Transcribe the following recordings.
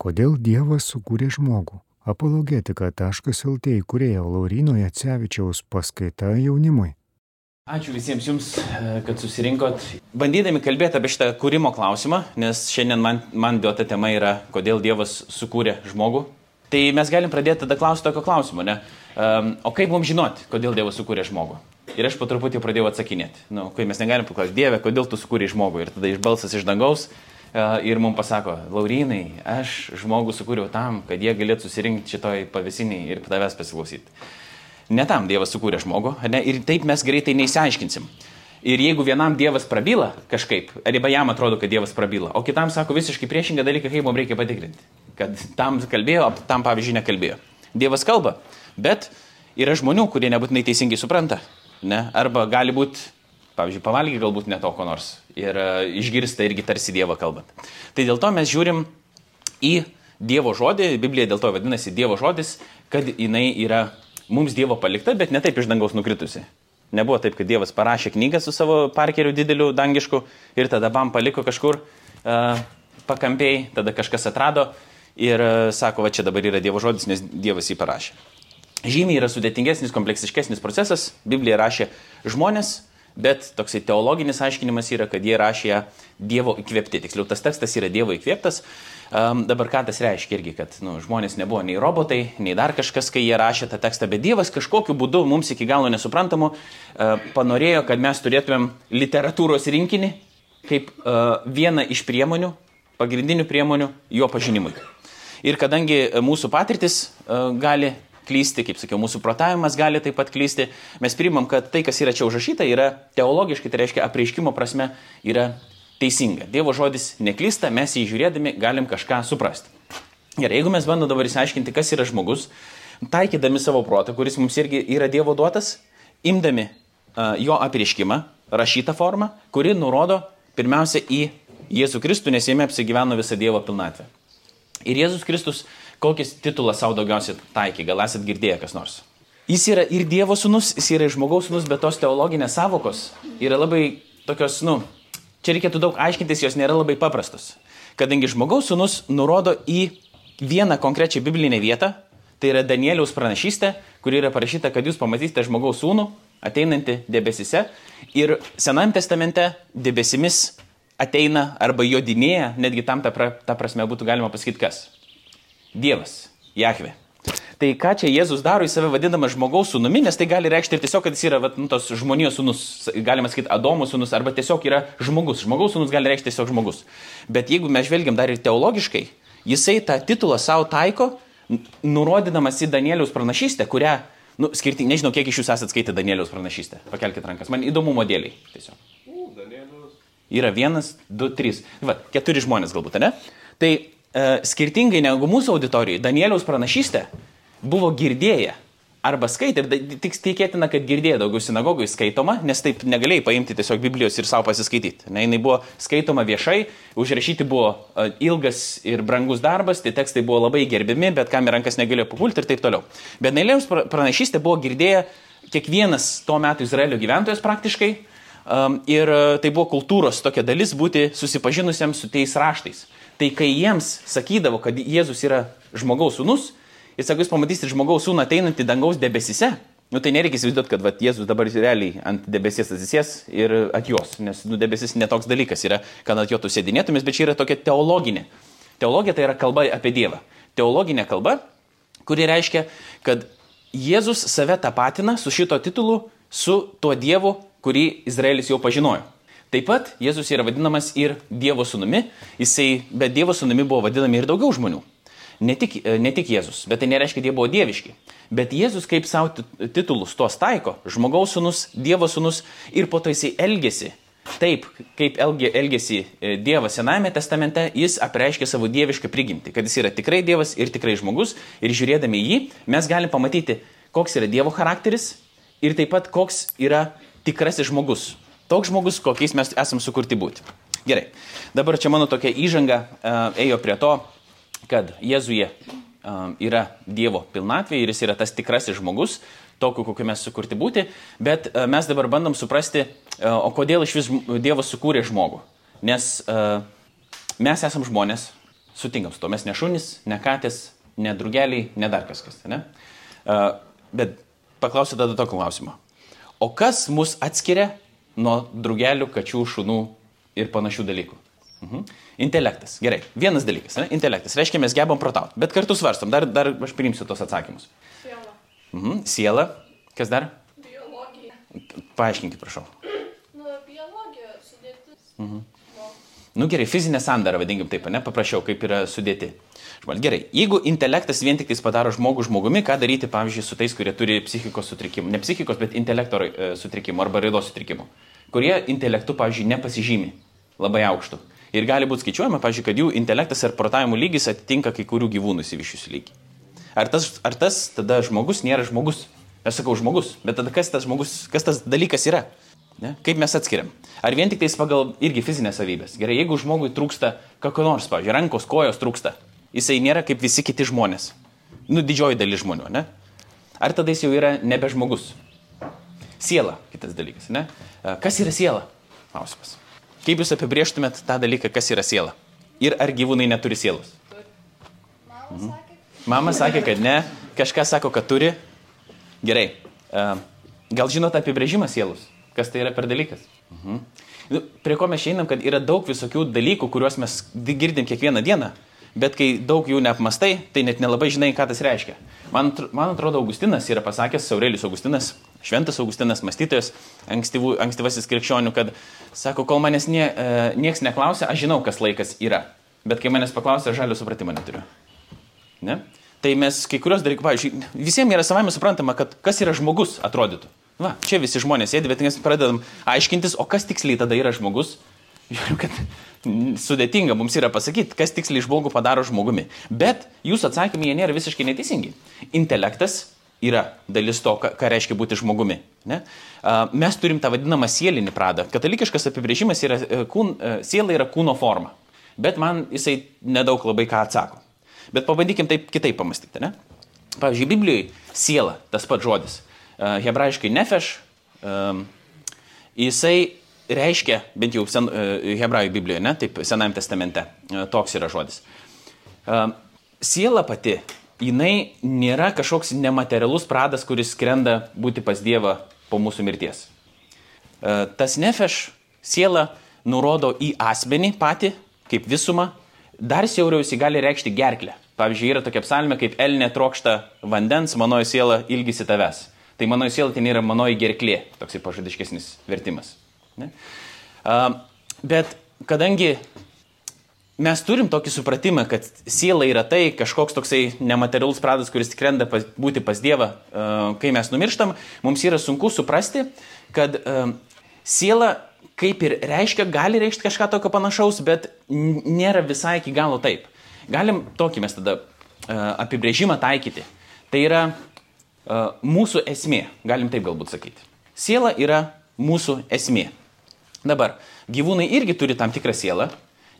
Kodėl Dievas sukūrė žmogų? Apologetika.lt įkūrėjo Laurino Jacevičiaus paskaita jaunimui. Ačiū visiems Jums, kad susirinkot. Bandydami kalbėti apie šitą kūrimo klausimą, nes šiandien man, man duota tema yra, kodėl Dievas sukūrė žmogų, tai mes galim pradėti tada klausti tokio klausimo, ne? Um, o kaip mums žinoti, kodėl Dievas sukūrė žmogų? Ir aš po truputį pradėjau atsakinėti. Nu, kai mes negalim paklausti, Dieve, kodėl tu sukūrė žmogų? Ir tada iš balsas iš dangaus ir mums pasako, Laurinai, aš žmogų sukūriau tam, kad jie galėtų susirinkti šitoj pavesiniai ir tavęs pasiklausyti. Ne tam Dievas sukūrė žmogų, ne? ir taip mes greitai neįsiaiškinsim. Ir jeigu vienam Dievas prabyla kažkaip, arba jam atrodo, kad Dievas prabyla, o kitam sako visiškai priešingą dalyką, kaip mums reikia patikrinti. Kad tam kalbėjo, o tam pavyzdžiui nekalbėjo. Dievas kalba, bet yra žmonių, kurie nebūtinai teisingai supranta. Ne? Arba gali būti pavyzdžiui, pavalgy galbūt ne to ko nors ir uh, išgirsta irgi tarsi Dievą kalbant. Tai dėl to mes žiūrim į Dievo žodį, Biblija dėl to vadinasi Dievo žodis, kad jinai yra mums Dievo palikta, bet ne taip iš dangaus nukritusi. Nebuvo taip, kad Dievas parašė knygą su savo parkeriu dideliu dangišku ir tada bam paliko kažkur uh, pakampiai, tada kažkas atrado ir uh, sako, va čia dabar yra Dievo žodis, nes Dievas jį parašė. Žymiai yra sudėtingesnis, kompleksiškesnis procesas. Biblija rašė žmonės, Bet toksai teologinis aiškinimas yra, kad jie rašė Dievo įkvėpti. Tiksliau, tas tekstas yra Dievo įkvėptas. Um, dabar ką tas reiškia irgi, kad nu, žmonės nebuvo nei robotai, nei dar kažkas, kai jie rašė tą tekstą, bet Dievas kažkokiu būdu mums iki galo nesuprantamu uh, panorėjo, kad mes turėtumėm literatūros rinkinį kaip uh, vieną iš priemonių, pagrindinių priemonių jo pažinimui. Ir kadangi mūsų patirtis uh, gali klysti, kaip sakiau, mūsų protavimas gali taip pat klysti. Mes priimam, kad tai, kas yra čia užrašyta, yra teologiškai, tai reiškia apreiškimo prasme, yra teisinga. Dievo žodis neklysta, mes jį žiūrėdami galim kažką suprasti. Gerai, jeigu mes bandome dabar įsiaiškinti, kas yra žmogus, taikydami savo protą, kuris mums irgi yra Dievo duotas, imdami uh, jo apreiškimą, rašytą formą, kuri nurodo pirmiausia į Jėzų Kristų, nes jame apsigyveno visa Dievo pilnatvė. Ir Jėzus Kristus Kokį titulą savo daugiausiai taikė, gal esat girdėję kas nors? Jis yra ir Dievo sūnus, jis yra ir žmogaus sūnus, bet tos teologinės savokos yra labai tokios, nu, čia reikėtų daug aiškintis, jos nėra labai paprastos. Kadangi žmogaus sūnus nurodo į vieną konkrečią biblinę vietą, tai yra Danieliaus pranašystė, kuri yra parašyta, kad jūs pamatysite žmogaus sūnų ateinantį debesise ir Senajame testamente debesimis ateina arba jodinėja, netgi tam ta, pra, ta prasme būtų galima pasakyti kas Dievas, Jahve. Tai ką čia Jėzus daro, jis save vadinama žmogaus sūnumi, nes tai gali reikšti ir tiesiog, kad jis yra vat, nu, tos žmonijos sūnus, galima sakyti, Adomo sūnus, arba tiesiog yra žmogus. Žmogaus sūnus gali reikšti tiesiog žmogus. Bet jeigu mes žvelgiam dar ir teologiškai, jisai tą titulą savo taiko, nurodydamas į Danieliaus pranašystę, kurią, nu, skirti, nežinau, kiek iš jūsų esate skaitę Danieliaus pranašystę. Pakelkite rankas, man įdomumo dėliai. Tiesiog. Yra vienas, du, trys. Va, keturi žmonės galbūt, ne? Tai E, skirtingai negu mūsų auditorijai, Danieliaus pranašystė buvo girdėję arba skaitė, tik tikėtina, kad girdėjo daugiau sinagogui skaitoma, nes taip negalėjai paimti tiesiog Biblijos ir savo pasiskaityti. Ne, jinai buvo skaitoma viešai, užrašyti buvo uh, ilgas ir brangus darbas, tie tekstai buvo labai gerbiami, bet kam į rankas negalėjo papulti ir taip toliau. Bet Danieliaus pranašystė buvo girdėję kiekvienas tuo metu Izraelio gyventojas praktiškai. Um, ir uh, tai buvo kultūros tokia dalis būti susipažinusiam su tais raštais. Tai kai jiems sakydavo, kad Jėzus yra žmogaus sūnus, jis sako, jūs pamatysite žmogaus sūnų ateinantį dangaus debesise. Nu, tai nereikia įsivaizduoti, kad vat, Jėzus dabar realiai ant debesies atsisės ir atjos, nes nu, debesis netoks dalykas yra, kad ant jo tu sėdinėtumės, bet čia yra tokia teologinė. Teologija tai yra kalba apie Dievą. Teologinė kalba, kuri reiškia, kad Jėzus save tapatina su šito titulu su tuo Dievu, kurį Izraelis jau pažinojo. Taip pat Jėzus yra vadinamas ir Dievo sūnumi, jisai, bet Dievo sūnumi buvo vadinami ir daugiau žmonių. Ne tik, e, ne tik Jėzus, bet tai nereiškia, kad jie buvo dieviški. Bet Jėzus kaip savo titulus tos taiko, žmogaus sūnus, Dievo sūnus ir po to jisai elgesi taip, kaip elgesi e, Dievas Senajame testamente, jis apreiškia savo dievišką prigimtį, kad jis yra tikrai Dievas ir tikrai žmogus. Ir žiūrėdami jį, mes galime pamatyti, koks yra Dievo charakteris ir taip pat koks yra tikrasis žmogus. Toks žmogus, kokiais mes esame sukurti būti. Gerai, dabar čia mano tokia įžanga uh, ėjo prie to, kad Jėzuje uh, yra Dievo pilnatvė ir jis yra tas tikrasis žmogus, tokiu, kokiu mes sukurti būti, bet uh, mes dabar bandom suprasti, o kodėl iš vis Dievas sukūrė žmogų. Nes mes esame žmonės, sutinkam su to. Mes ne šunis, ne katės, ne drugeliai, ne dar kažkas. Ne? Bet paklausiu tada tokio klausimo. O kas mus atskiria nuo drugelių, kačių, šunų ir panašių dalykų? Mhm. Intelektas. Gerai. Vienas dalykas. Ne? Intelektas. Reiškia, mes gebam protauti. Bet kartu svarstom. Dar, dar aš priimsiu tos atsakymus. Siela. Mhm. Siela. Kas dar? Biologija. Paaiškinkit, prašau. Nu, biologija, sudėtis. Mhm. Nu, gerai, fizinė sandara, vadinkim taip, ne, paprašiau, kaip yra sudėti. Žmonės, gerai, jeigu intelektas vien tik padaro žmogų žmogumi, ką daryti, pavyzdžiui, su tais, kurie turi psichikos sutrikimų, ne psichikos, bet intelekto e, sutrikimų arba raidos sutrikimų, kurie intelektu, pavyzdžiui, nepasižymi labai aukštų. Ir gali būti skaičiuojama, pavyzdžiui, kad jų intelektas ir protavimo lygis atitinka kai kurių gyvūnų įsivyšiusių lygį. Ar tas, ar tas tada žmogus nėra žmogus? Aš sakau žmogus, bet tada kas tas žmogus, kas tas dalykas yra? Ne? Kaip mes atskiriam? Ar vien tik tais pagal irgi fizinės savybės? Gerai, jeigu žmogui trūksta kokio nors, pavyzdžiui, rankos, kojos trūksta, jisai nėra kaip visi kiti žmonės. Nu, didžioji dalis žmonių, ne? Ar tada jis jau yra nebe žmogus? Siela, kitas dalykas, ne? E, Kas yra siela? Klausimas. Kaip jūs apibrieštumėt tą dalyką, kas yra siela? Ir ar gyvūnai neturi sielos? mhm. sakė, Mama sakė, kad ne, kažkas sako, kad turi. Gerai. E, Gal žinot apibrėžimą sielos? Kas tai yra per dalykas? Mhm. Nu, Prie ko mes einam, kad yra daug visokių dalykų, kuriuos mes di- girdim kiekvieną dieną, bet kai daug jų neapmastai, tai net nelabai žinai, ką tas reiškia. Man, man atrodo, Augustinas yra pasakęs, Aurelius Augustinas, šventas Augustinas, mąstytojas, ankstyvų, ankstyvasis krikščionių, kad sako, kol manęs nie, e, nieks neklausia, aš žinau, kas laikas yra. Bet kai manęs paklausia, žalio supratimo neturiu. Ne? Tai mes kai kurios dalykus, pavyzdžiui, visiems yra savame suprantama, kad kas yra žmogus atrodytų. Va, čia visi žmonės sėdi, bet mes pradedam aiškintis, o kas tiksliai tada yra žmogus. Žiūrėjau, kad sudėtinga mums yra pasakyti, kas tiksliai žmogų padaro žmogumi. Bet jūsų atsakymai jie nėra visiškai neteisingi. Intelektas yra dalis to, ką, ką reiškia būti žmogumi. Ne? Mes turim tą vadinamą sielinį pradą. Katalikiškas apibrėžimas yra, e, kūn, e, siela yra kūno forma. Bet man jisai nedaug labai ką atsako. Bet pabandykim taip kitaip pamastyti. Ne? Pavyzdžiui, Biblijoje siela, tas pats žodis. E, Hebrajiškai nefeš, e, jisai reiškia, bent jau sen, e, Hebrajų Biblijoje, ne, taip Senajame testamente, toks yra žodis. Siela pati, jinai nėra kažkoks nematerialus pradas, kuris skrenda būti pas Dievą po mūsų mirties. Tas nefeš siela nurodo į asmenį patį, kaip visumą, dar siauriau jis gali reikšti gerklę. Pavyzdžiui, yra tokia psalmė, kaip Elnė trokšta vandens, manoji siela ilgisi tavęs. Tai manoji siela ten yra manoji gerklė, toksai pažadiškesnis vertimas. Ne? A, Bet kadangi mes turim tokį supratimą, kad siela yra tai kažkoks toksai nematerialus pradas, kuris skrenda pas, būti pas Dievą, kai mes numirštam, mums yra sunku suprasti, kad siela kaip ir reiškia, gali reikšti kažką tokio panašaus, bet nėra visai iki galo taip. Galim tokį mes tada apibrėžimą taikyti. Tai yra mūsų esmė, galim taip galbūt sakyti. Siela yra mūsų esmė. Dabar, gyvūnai irgi turi tam tikrą sielą,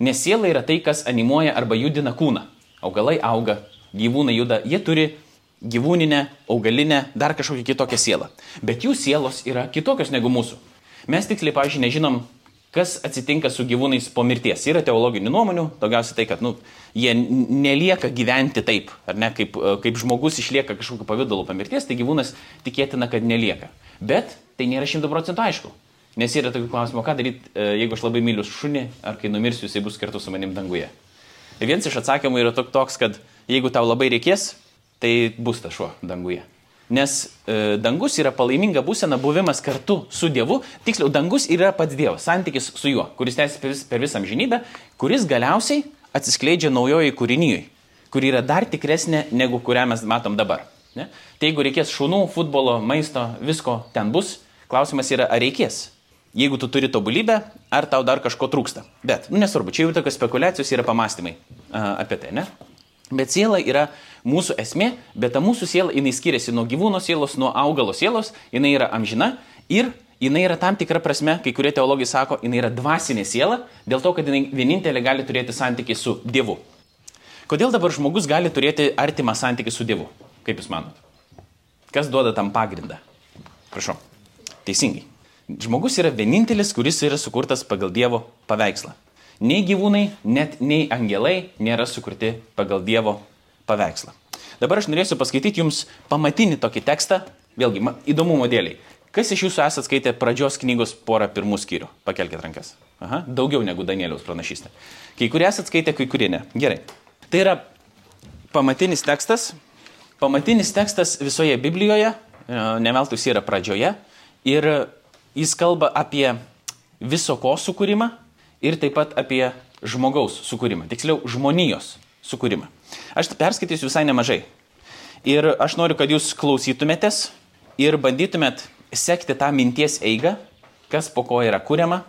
nes siela yra tai, kas animuoja arba judina kūną. Augalai auga, gyvūnai juda, jie turi gyvūninę, augalinę, dar kažkokią kitokią sielą. Bet jų sielos yra kitokios negu mūsų. Mes tiksliai, pavyzdžiui, nežinom, kas atsitinka su gyvūnais po mirties. Yra teologinių nuomonių, daugiausiai tai, kad nu, jie nelieka gyventi taip, ar ne, kaip, e, kaip žmogus išlieka kažkokiu pavydalu po mirties, tai gyvūnas tikėtina, kad nelieka. Bet tai nėra šimtų procentų aišku. Nes yra tokių klausimų, ką daryti, jeigu aš labai myliu šunį, ar kai numirsiu, jisai bus kartu su manim danguje. Ir vienas iš atsakymų yra tok- toks, kad jeigu tau labai reikės, tai bus tas šuo danguje. Nes e, dangus yra palaiminga būsena buvimas kartu su Dievu. Tiksliau, dangus yra pats Dievas, santykis su juo, kuris tęsiasi per, vis, per visą amžinybę, kuris galiausiai atsiskleidžia naujoji kūrinyjui, kuri yra dar tikresnė negu kurią mes matom dabar. Ne? Tai jeigu reikės šunų, futbolo, maisto, visko ten bus, klausimas yra, ar reikės. Jeigu tu turi tobulybę, ar tau dar kažko trūksta. Bet, nu nesvarbu, čia jau tokios spekulacijos yra pamastymai a, apie tai, ne? Bet siela yra mūsų esmė, bet ta mūsų siela, jinai skiriasi nuo gyvūno sielos, nuo augalo sielos, jinai yra amžina ir jinai yra tam tikra prasme, kai kurie teologai sako, jinai yra dvasinė siela, dėl to, kad jinai vienintelė gali turėti santykių su Dievu. Kodėl dabar žmogus gali turėti artimą santykių su Dievu? Kaip Jūs manot? Kas duoda tam pagrindą? Prašau. Teisingai. Žmogus yra vienintelis, kuris yra sukurtas pagal Dievo paveikslą. Nei gyvūnai, net nei angelai nėra sukurti pagal Dievo paveikslą. Dabar aš norėsiu paskaityti jums pamatinį tokį tekstą, vėlgi įdomumo dėliai. Kas iš jūsų esate skaitę pradžios knygos porą pirmų skyrių? Pakelkite rankas. Aha, daugiau negu Danieliaus pranašystė. Kai kurie esate skaitę, kai kurie ne. Gerai. Tai yra pamatinis tekstas. Pamatinis tekstas visoje Biblijoje, e, neveltui jis yra pradžioje. Ir jis kalba apie viso ko sukūrimą ir taip pat apie žmogaus sukūrimą. Tiksliau, žmonijos sukūrimą. Aš perskaitysiu visai nemažai. Ir aš noriu, kad jūs klausytumėtės ir bandytumėt sekti tą minties eigą, kas po ko yra kuriama.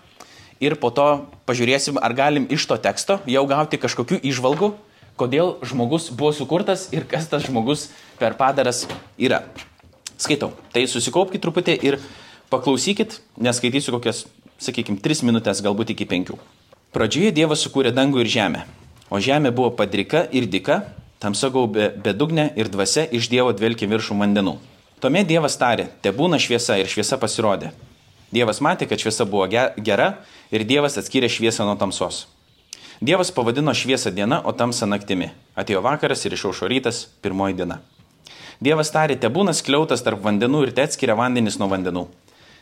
Ir po to pažiūrėsim, ar galim iš to teksto jau gauti kažkokių išvalgų, kodėl žmogus buvo sukurtas ir kas tas žmogus per padaras yra. Skaitau. Tai susikaupkite truputį ir paklausykit, neskaitysiu kokias, sakykime, 3 minutės, galbūt iki 5. Pradžioje Dievas sukūrė dangų ir žemę, o žemė buvo padrika ir dika, tamsa gaubė bedugnė ir dvasia iš Dievo dvelkė viršų vandenų. Tuomet Dievas tarė, te būna šviesa ir šviesa pasirodė. Dievas matė, kad šviesa buvo ge- gera ir Dievas atskyrė šviesą nuo tamsos. Dievas pavadino šviesą diena, o tamsą naktimi. Atėjo vakaras ir išaušo rytas, pirmoji diena. Dievas tarė, te būna skliautas tarp vandenų ir te atskiria vandenis nuo vandenų.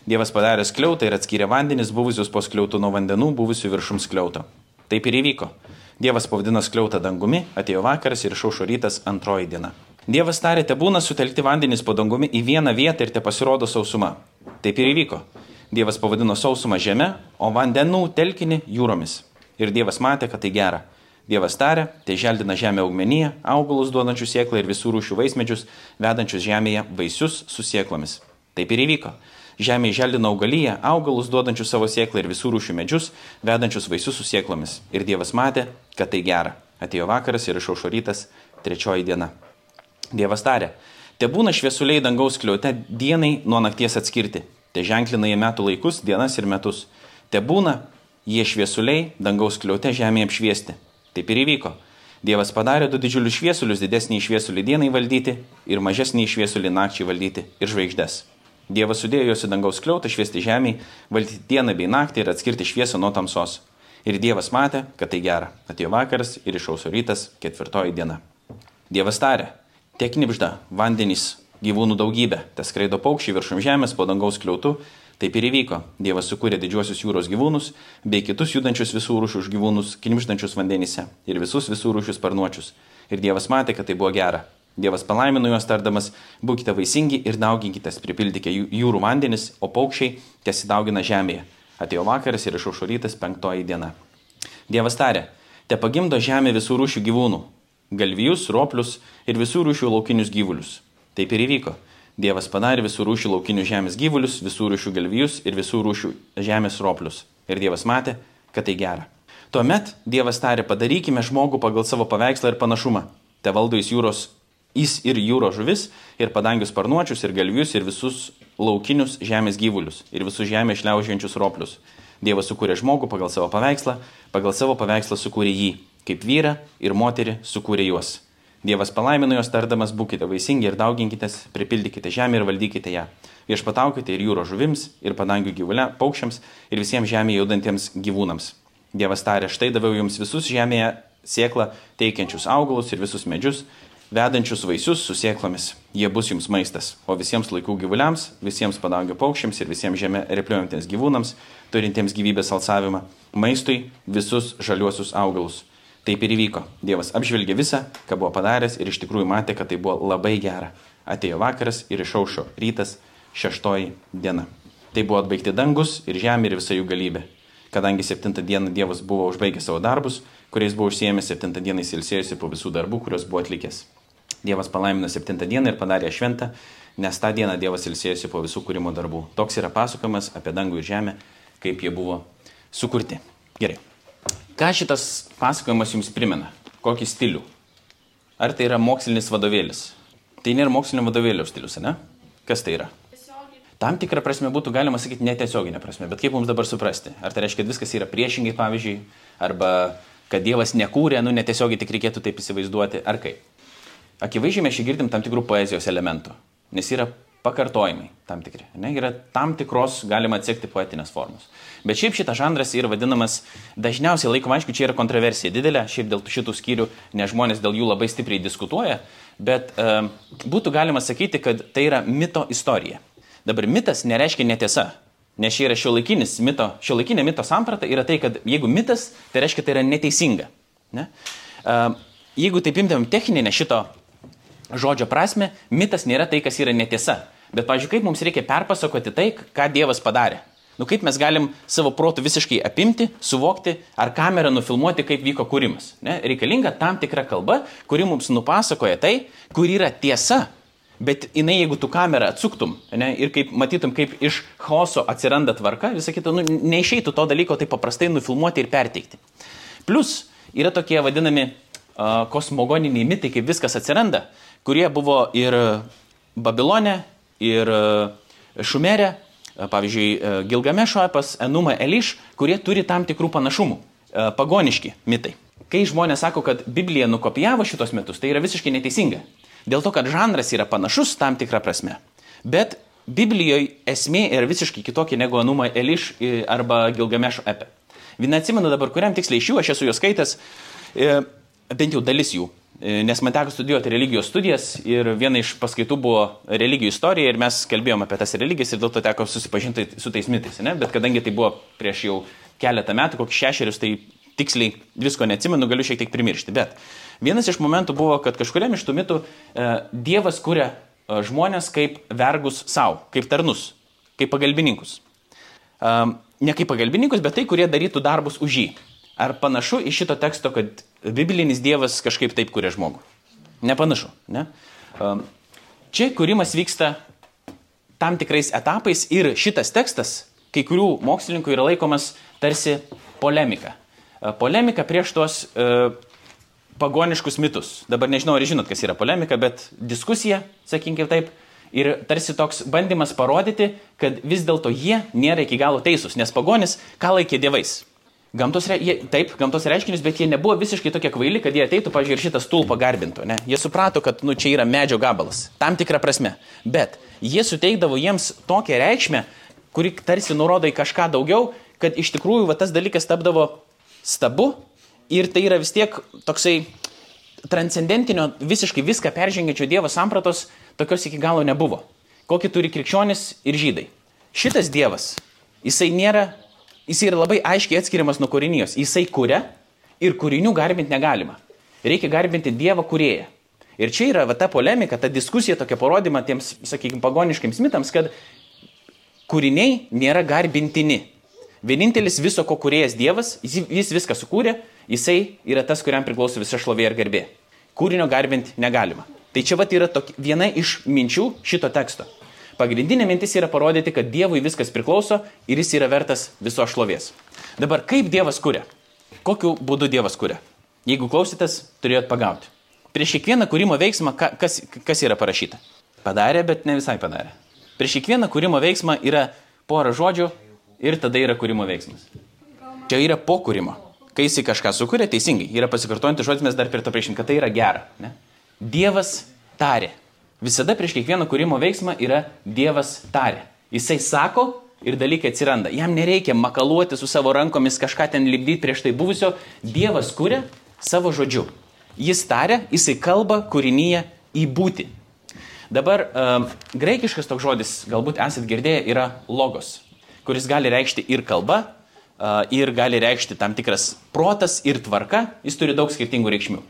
Dievas padarė skliautą ir atskyrė vandenis buvusius po skliautų nuo vandenų, buvusių viršum skliauto. Taip ir įvyko. Dievas pavadino skliautą dangumi, atėjo vakaras ir išaušo rytas antroji diena. Dievas tarė, te būna sutelkti vandenys po dangumi į vieną vietą ir te pasirodo sausuma. Taip ir įvyko. Dievas pavadino sausumą žemę, o vandenų telkinį jūromis. Ir Dievas matė, kad tai gera. Dievas tarė, tai želdina žemę augmenyje, augalus duodančius sieklą ir visų rūšių vaismedžius, vedančius žemėje vaisius su sieklomis. Taip ir įvyko. Žemė želdina augalyje, augalus duodančius savo sieklą ir visų rūšių medžius, vedančius vaisius su sieklomis. Ir Dievas matė, kad tai gera. Atėjo vakaras ir išaušo rytas, trečioji diena. Dievas tarė, te būna šviesuliai dangaus kliaute dienai nuo nakties atskirti. Te ženklina jie metų laikus, dienas ir metus. Te būna jie šviesuliai dangaus kliaute žemėje apšviesti. Taip ir įvyko. Dievas padarė du didžiulius šviesulius, didesnį šviesulį dienai valdyti ir mažesnį šviesulį nakčiai valdyti ir žvaigždės. Dievas sudėjo juos į dangaus kliautą šviesti žemėje, valdyti dieną bei naktį ir atskirti šviesą nuo tamsos. Ir Dievas matė, kad tai gera. Atėjo vakaras ir išauso rytas, ketvirtoji diena. Dievas tarė, tiek knipžda vandenys gyvūnų daugybė, tas skraido paukščiai viršum žemės po dangaus kliautų, taip ir įvyko. Dievas sukūrė didžiuosius jūros gyvūnus bei kitus judančius visų rūšių gyvūnus, knipždančius vandenyse ir visus visų rūšių sparnuočius. Ir Dievas matė, kad tai buvo gera. Dievas palaimino juos tardamas, būkite vaisingi ir dauginkite, pripildykite jūrų vandenis, o paukščiai tesidaugina žemėje. Atėjo vakaras ir išaušo rytas penktoji diena. Dievas tarė, te pagimdo žemė visų rūšių gyvūnų - galvijus, roplius ir visų rūšių laukinius gyvulius. Taip ir įvyko. Dievas padarė visų rūšių laukinių žemės gyvulius, visų rūšių galvijus ir visų rūšių žemės roplius. Ir Dievas matė, kad tai gera. Tuomet Dievas tarė, padarykime žmogų pagal savo paveikslą ir panašumą. Te valdo jis jūros, jis ir jūros žuvis, ir padangius sparnuočius, ir galvijus, ir visus laukinius žemės gyvulius, ir visus žemės šliaužiančius roplius. Dievas sukūrė žmogų pagal savo paveikslą, pagal savo paveikslą sukūrė jį, kaip vyrą ir moterį sukūrė juos. Dievas palaimino juos tardamas, būkite vaisingi ir dauginkitės, pripildykite žemę ir valdykite ją. Viešpataukite ir jūros žuvims, ir padangių gyvulia, paukščiams, ir visiems žemėje judantiems gyvūnams. Dievas tarė, štai daviau jums visus žemėje sieklą teikiančius augalus ir visus medžius, vedančius vaisius su sieklomis. Jie bus jums maistas, o visiems laikų gyvuliams, visiems padangių paukščiams ir visiems žemė repliuojantiems gyvūnams, turintiems gyvybės alsavimą, maistui visus žaliuosius augalus. Taip ir įvyko. Dievas apžvelgė visą, ką buvo padaręs ir iš tikrųjų matė, kad tai buvo labai gera. Atėjo vakaras ir išaušo rytas, šeštoji diena. Tai buvo atbaigti dangus ir žemė ir visa jų galybė. Kadangi septintą dieną Dievas buvo užbaigęs savo darbus, kuriais buvo užsiemęs septintą dieną įsilsėjusi po visų darbų, kuriuos buvo atlikęs. Dievas palaimino septintą dieną ir padarė šventą, nes tą dieną Dievas ilsėjosi po visų kūrimo darbų. Toks yra pasakojimas apie dangų ir žemę, kaip jie buvo sukurti. Gerai. Ką šitas pasakojimas jums primena? Kokį stilių? Ar tai yra mokslinis vadovėlis? Tai nėra mokslinio vadovėlio stilius, ne? Kas tai yra? Tam tikrą prasme būtų galima sakyti netiesioginę prasme, bet kaip mums dabar suprasti? Ar tai reiškia, kad viskas yra priešingai, pavyzdžiui, arba kad Dievas nekūrė, nu netiesiogiai tik reikėtų taip įsivaizduoti, ar kaip? Akivaizdžiai mes čia girdim tam tikrų poezijos elementų, nes yra pakartojimai tam tikri. Ne, yra tam tikros galima atsekti poetinės formos. Bet šiaip šitas žanras yra vadinamas, dažniausiai laikoma, aišku, čia yra kontroversija didelė, šiaip dėl šitų skyrių, nes žmonės dėl jų labai stipriai diskutuoja, bet e, būtų galima sakyti, kad tai yra mito istorija. Dabar mitas nereiškia netiesa, nes čia yra šiuolaikinis mito, šiuolaikinė mito samprata yra tai, kad jeigu mitas, tai reiškia tai yra neteisinga. Ne? E, jeigu taip imtumėm techninę šito žodžio prasme, mitas nėra tai, kas yra netiesa. Bet, pažiūrėjau, kaip mums reikia perpasakoti tai, ką Dievas padarė. Nu kaip mes galim savo protų visiškai apimti, suvokti, ar kamerą nufilmuoti, kaip vyko kūrimas. Ne? Reikalinga tam tikra kalba, kuri mums nupasakoja tai, kur yra tiesa. Bet jinai, jeigu tu kamerą atsuktum ne, ir kaip matytum, kaip iš chaoso atsiranda tvarka, visą kitą, nu, neišeitų to dalyko taip paprastai nufilmuoti ir perteikti. Plus, yra tokie vadinami uh, kosmogoniniai mitai, kaip viskas atsiranda, kurie buvo ir Babilone, ir uh, Šumerė, pavyzdžiui, Gilgamešo epas, Enuma Eliš, kurie turi tam tikrų panašumų. Pagoniški mitai. Kai žmonės sako, kad Biblija nukopijavo šitos metus, tai yra visiškai neteisinga. Dėl to, kad žanras yra panašus tam tikrą prasme. Bet Biblijoje esmė yra visiškai kitokia negu Enuma Eliš arba Gilgamešo epe. Vieną atsimenu dabar, kuriam tiksliai iš jų, aš esu juos skaitęs, bent jau dalis jų. E, nes man teko studijuoti religijos studijas ir viena iš paskaitų buvo religijų istorija ir mes kalbėjome apie tas religijas ir dėl to teko susipažinti su tais mitais. Ne? Bet kadangi tai buvo prieš jau keletą metų, kokius šešerius, tai tiksliai visko neatsimenu, galiu šiek tiek primiršti. Bet vienas iš momentų buvo, kad kažkuriam iš tų mitų e, Dievas kuria e, žmonės kaip vergus savo, kaip tarnus, kaip pagalbininkus. E, ne kaip pagalbininkus, bet tai, kurie darytų darbus už jį. Ar panašu iš šito teksto, kad biblinis Dievas kažkaip taip kuria žmogų? Nepanašu. Ne? Um, čia kūrimas vyksta tam tikrais etapais ir šitas tekstas kai kurių mokslininkų yra laikomas tarsi polemika. Uh, polemika prieš tuos uh, pagoniškus mitus. Dabar nežinau, ar žinot, kas yra polemika, bet diskusija, sakykim taip, ir tarsi toks bandymas parodyti, kad vis dėlto jie nėra iki galo teisūs, nes pagonis ką laikė dievais. Gamtos, jie, taip, gamtos reiškinius, bet jie nebuvo visiškai tokie kvaili, kad jie ateitų, pažiūrėjau, ir šitą stulpą garbintų. Ne? Jie suprato, kad nu, čia yra medžio gabalas, tam tikrą prasme. Bet jie suteikdavo jiems tokią reikšmę, kuri tarsi nurodo į kažką daugiau, kad iš tikrųjų va, tas dalykas tapdavo stabu ir tai yra vis tiek toksai transcendentinio, visiškai viską peržengiančio Dievo sampratos, tokios iki galo nebuvo. Kokį turi krikščionis ir žydai. Šitas Dievas, jisai nėra jis yra labai aiškiai atskiriamas nuo kūrinijos. Jisai kuria ir kūrinių garbinti negalima. Reikia garbinti Dievą kurėją. Ir čia yra va, ta polemika, ta diskusija, tokia parodymą tiems, sakykime, pagoniškiams mitams, kad kūriniai nėra garbintini. Vienintelis viso ko kuriejas Dievas, jis, jis viską sukūrė, jisai yra tas, kuriam priklauso visa šlovė ir garbė. Kūrinio garbinti negalima. Tai čia vat yra tokia, viena iš minčių šito teksto. Pagrindinė mintis yra parodyti, kad Dievui viskas priklauso ir jis yra vertas viso šlovės. Dabar kaip Dievas kuria? Kokiu būdu Dievas kuria? Jeigu klausytės, turėjot pagauti. Prieš kiekvieną kūrimo veiksmą, kas, kas yra parašyta? Padarė, bet ne visai padarė. Prieš kiekvieną kūrimo veiksmą yra pora žodžių ir tada yra kūrimo veiksmas. Čia yra po kūrimo. Kai jis kažką sukuria, teisingai, yra pasikartojantis žodis, mes dar prie to priešim, kad tai yra gera. Ne? Dievas tarė. Visada prieš kiekvieną kūrimo veiksmą yra Dievas tarė. Jisai sako ir dalykai atsiranda. Jam nereikia makaluoti su savo rankomis kažką ten lipdyti prieš tai buvusio. Dievas kuria savo žodžiu. Jis tarė, jisai kalba kūrinyje į būti. Dabar uh, graikiškas toks žodis, galbūt esat girdėję, yra logos, kuris gali reikšti ir kalba, uh, ir gali reikšti tam tikras protas ir tvarka, jis turi daug skirtingų reikšmių.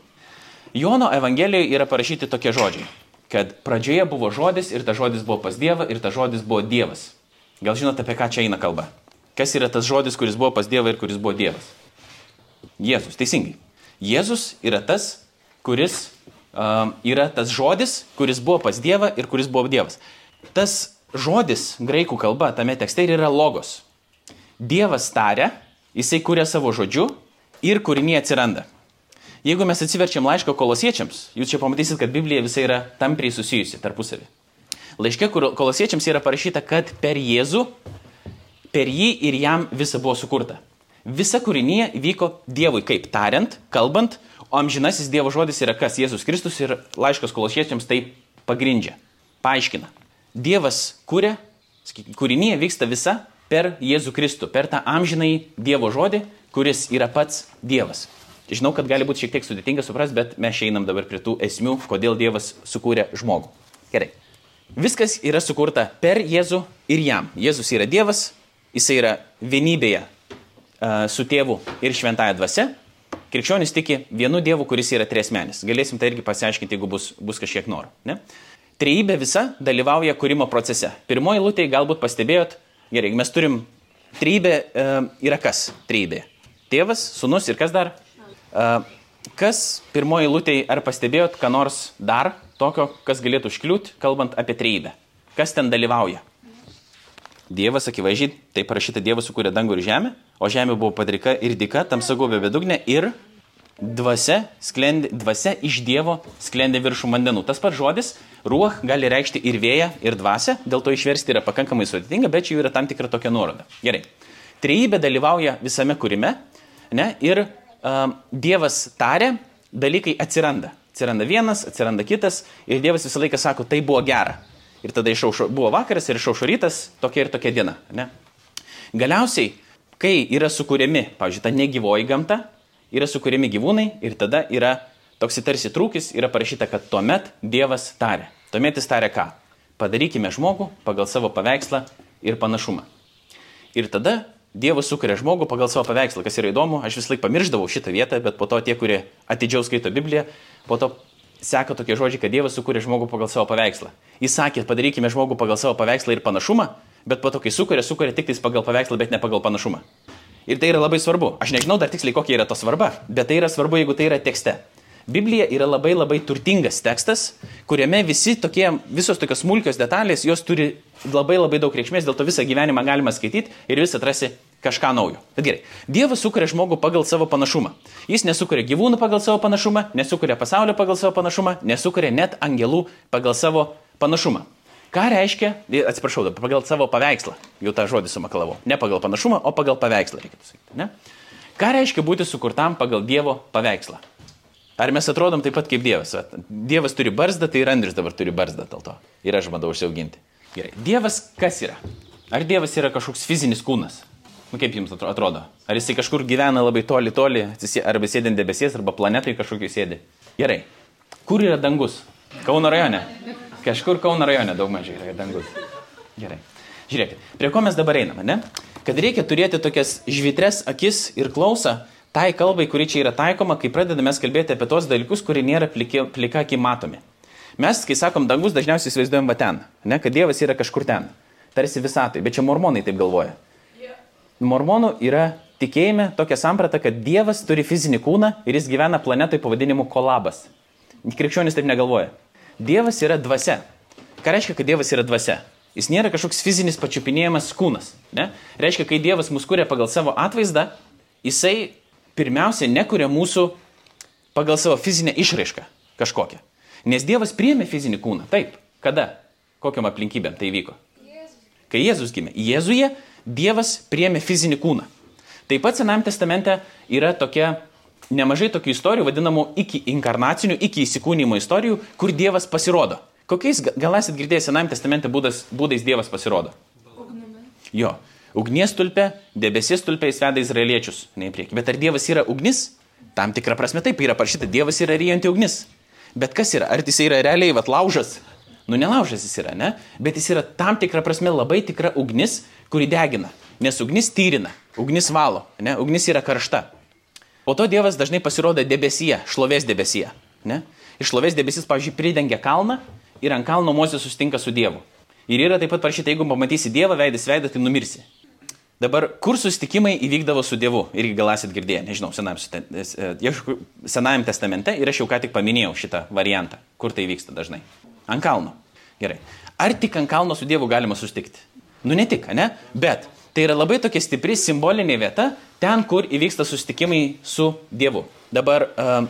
Jono Evangelijoje yra parašyti tokie žodžiai kad pradžioje buvo žodis ir tas žodis buvo pas Dievą ir tas žodis buvo Dievas. Gal žinote, apie ką čia eina kalba? Kas yra tas žodis, kuris buvo pas Dievą ir kuris buvo Dievas? Jėzus, teisingai. Jėzus yra tas, kuris um, yra tas žodis, kuris buvo pas Dievą ir kuris buvo Dievas. Tas žodis graikų kalba tame tekste ir yra logos. Dievas taria, jisai kuria savo žodžiu ir kūriniai atsiranda. Jeigu mes atsiverčiam laišką kolosiečiams, jūs čia pamatysit, kad Biblija visai yra tampriai susijusi tarpusavį. Laiške kolosiečiams yra parašyta, kad per Jėzų, per jį ir jam visa buvo sukurta. Visa kūrinė vyko Dievui kaip tariant, kalbant, o amžinasis Dievo žodis yra kas Jėzus Kristus ir laiškas kolosiečiams tai pagrindžia, paaiškina. Dievas kūrė, kūrinyje vyksta visa per Jėzų Kristų, per tą amžinai Dievo žodį, kuris yra pats Dievas. Žinau, kad gali būti šiek tiek sudėtinga suprasti, bet mes einam dabar prie tų esmių, kodėl Dievas sukūrė žmogų. Gerai. Viskas yra sukurta per Jėzų ir jam. Jėzus yra Dievas, jisai yra vienybėje su tėvu ir šventąją dvasia. Krikščionis tiki vienu Dievu, kuris yra triesmenis. Galėsim tai irgi pasiaiškinti, jeigu bus, bus kažkiek noro. Ne? Trejybė visa dalyvauja kūrimo procese. Pirmoji lūtė galbūt pastebėjot, gerai, mes turim trejybė uh, yra kas trejybė? Tėvas, sunus ir kas dar? Kas pirmoji lūtė, ar pastebėjot, ką nors dar tokio, kas galėtų užkliūti, kalbant apie trejybę. Kas ten dalyvauja? Dievas, akivaizdžiai, tai parašyta, Dievas sukūrė dangų ir žemę, o žemė buvo padrika ir dika, tamsa gobė bedugnė ir dvasia, sklendė, dvasia iš Dievo sklendė viršų vandenų. Tas pats žodis, ruoh, gali reikšti ir vėją, ir dvasę, dėl to išversti yra pakankamai sudėtinga, bet čia jau yra tam tikra tokia nuoroda. Gerai. Trejybė dalyvauja visame kūrime ne, ir Dievas tarė, dalykai atsiranda. Atsiranda vienas, atsiranda kitas ir Dievas visą laiką sako, tai buvo gera. Ir tada išaušo, buvo vakaras ir išaušo rytas, tokia ir tokia diena. Ne? Galiausiai, kai yra sukūrėmi, pavyzdžiui, ta negyvoji gamta, yra sukūrėmi gyvūnai ir tada yra toks tarsi trūkis, yra parašyta, kad tuomet Dievas tarė. Tuomet jis tarė ką? Padarykime žmogų pagal savo paveikslą ir panašumą. Ir tada Dievas sukuria žmogų pagal savo paveikslą, kas yra įdomu, aš vis laik pamiršdavau šitą vietą, bet po to tie, kurie atidžiau skaito Bibliją, po to seka tokie žodžiai, kad Dievas sukūrė žmogų pagal savo paveikslą. Jis sakė, padarykime žmogų pagal savo paveikslą ir panašumą, bet po to, kai sukūrė, sukūrė tik pagal paveikslą, bet ne pagal panašumą. Ir tai yra labai svarbu. Aš nežinau dar tiksliai, kokia yra to svarba, bet tai yra svarbu, jeigu tai yra tekste. Biblija yra labai labai turtingas tekstas, kuriame visi tokie, visos tokios smulkios detalės, jos turi labai labai daug reikšmės, dėl to visą gyvenimą galima skaityti ir vis atrasi kažką naujo. Bet gerai, Dievas sukuria žmogų pagal savo panašumą. Jis nesukuria gyvūnų pagal savo panašumą, nesukuria pasaulio pagal savo panašumą, nesukuria net angelų pagal savo panašumą. Ką reiškia, atsiprašau, pagal savo paveikslą, jau tą žodį sumakalavau. Ne pagal panašumą, o pagal paveikslą, reikėtų sakyti. Ne? Ką reiškia būti sukurtam pagal Dievo paveikslą? Ar mes atrodom taip pat kaip Dievas? Dievas turi barzdą, tai ir Andrius dabar turi barzdą dėl to. Ir aš bandau užsiauginti. Gerai. Dievas kas yra? Ar Dievas yra kažkoks fizinis kūnas? Nu, kaip jums atrodo? Ar jisai kažkur gyvena labai toli, toli, arba sėdint debesies, arba planetai kažkokiu sėdi? Gerai. Kur yra dangus? Kauno rajone. Kažkur Kauno rajone daug mažiau yra dangus. Gerai. Žiūrėkit, prie ko mes dabar einame, ne? Kad reikia turėti tokias žvitres akis ir klausą tai kalbai, kuri čia yra taikoma, kai pradedame kalbėti apie tos dalykus, kurie nėra plika, plika aki matomi. Mes, kai sakom dangus, dažniausiai įsivaizduojam va ten, ne, kad Dievas yra kažkur ten, tarsi visatoj, bet čia mormonai taip galvoja. Mormonų yra tikėjime tokia samprata, kad Dievas turi fizinį kūną ir jis gyvena planetoje pavadinimu kolabas. Krikščionis taip negalvoja. Dievas yra dvasia. Ką reiškia, kad Dievas yra dvasia? Jis nėra kažkoks fizinis pačiupinėjimas kūnas. Ne? Reiškia, kai Dievas mus kūrė pagal savo atvaizdą, jisai pirmiausia nekuria mūsų pagal savo fizinę išraišką kažkokią. Nes Dievas priėmė fizinį kūną. Taip. Kada? Kokiam aplinkybėm tai vyko? Jėzus. Kai Jėzus gimė. Jėzuje Dievas priėmė fizinį kūną. Taip pat Sename testamente yra tokia nemažai tokių istorijų, vadinamų iki inkarnacinių, iki įsikūnymo istorijų, kur Dievas pasirodo. Kokiais, gal esate girdėję Sename testamente būdas, būdais Dievas pasirodo? Ugnimi. Jo. Ugnies tulpė, debesies tulpė jis veda izraeliečius, ne į priekį. Bet ar Dievas yra ugnis? Tam tikrą prasme taip yra parašyta, Dievas yra ryjanti ugnis. Bet kas yra? Ar jis yra realiai vat laužas? Nu, nelaužas jis yra, ne? Bet jis yra tam tikrą prasme labai tikra ugnis, kuri degina. Nes ugnis tyrina, ugnis valo, ne? Ugnis yra karšta. Po to Dievas dažnai pasirodo debesyje, šlovės debesyje. Ne? Iš šlovės debesis, pavyzdžiui, pridengia kalną ir ant kalno Mozė sustinka su Dievu. Ir yra taip pat parašyta, jeigu pamatysi Dievą veidas veidą, tai numirsi. Dabar, kur susitikimai įvykdavo su Dievu? Irgi gal esat girdėję, nežinau, senajam, e, senajam testamente ir aš jau ką tik paminėjau šitą variantą. Kur tai vyksta dažnai? Ant kalno. Gerai. Ar tik ant kalno su Dievu galima susitikti? Nu ne tik, ne? Bet tai yra labai tokia stipri simbolinė vieta, ten, kur įvyksta susitikimai su Dievu. Dabar uh,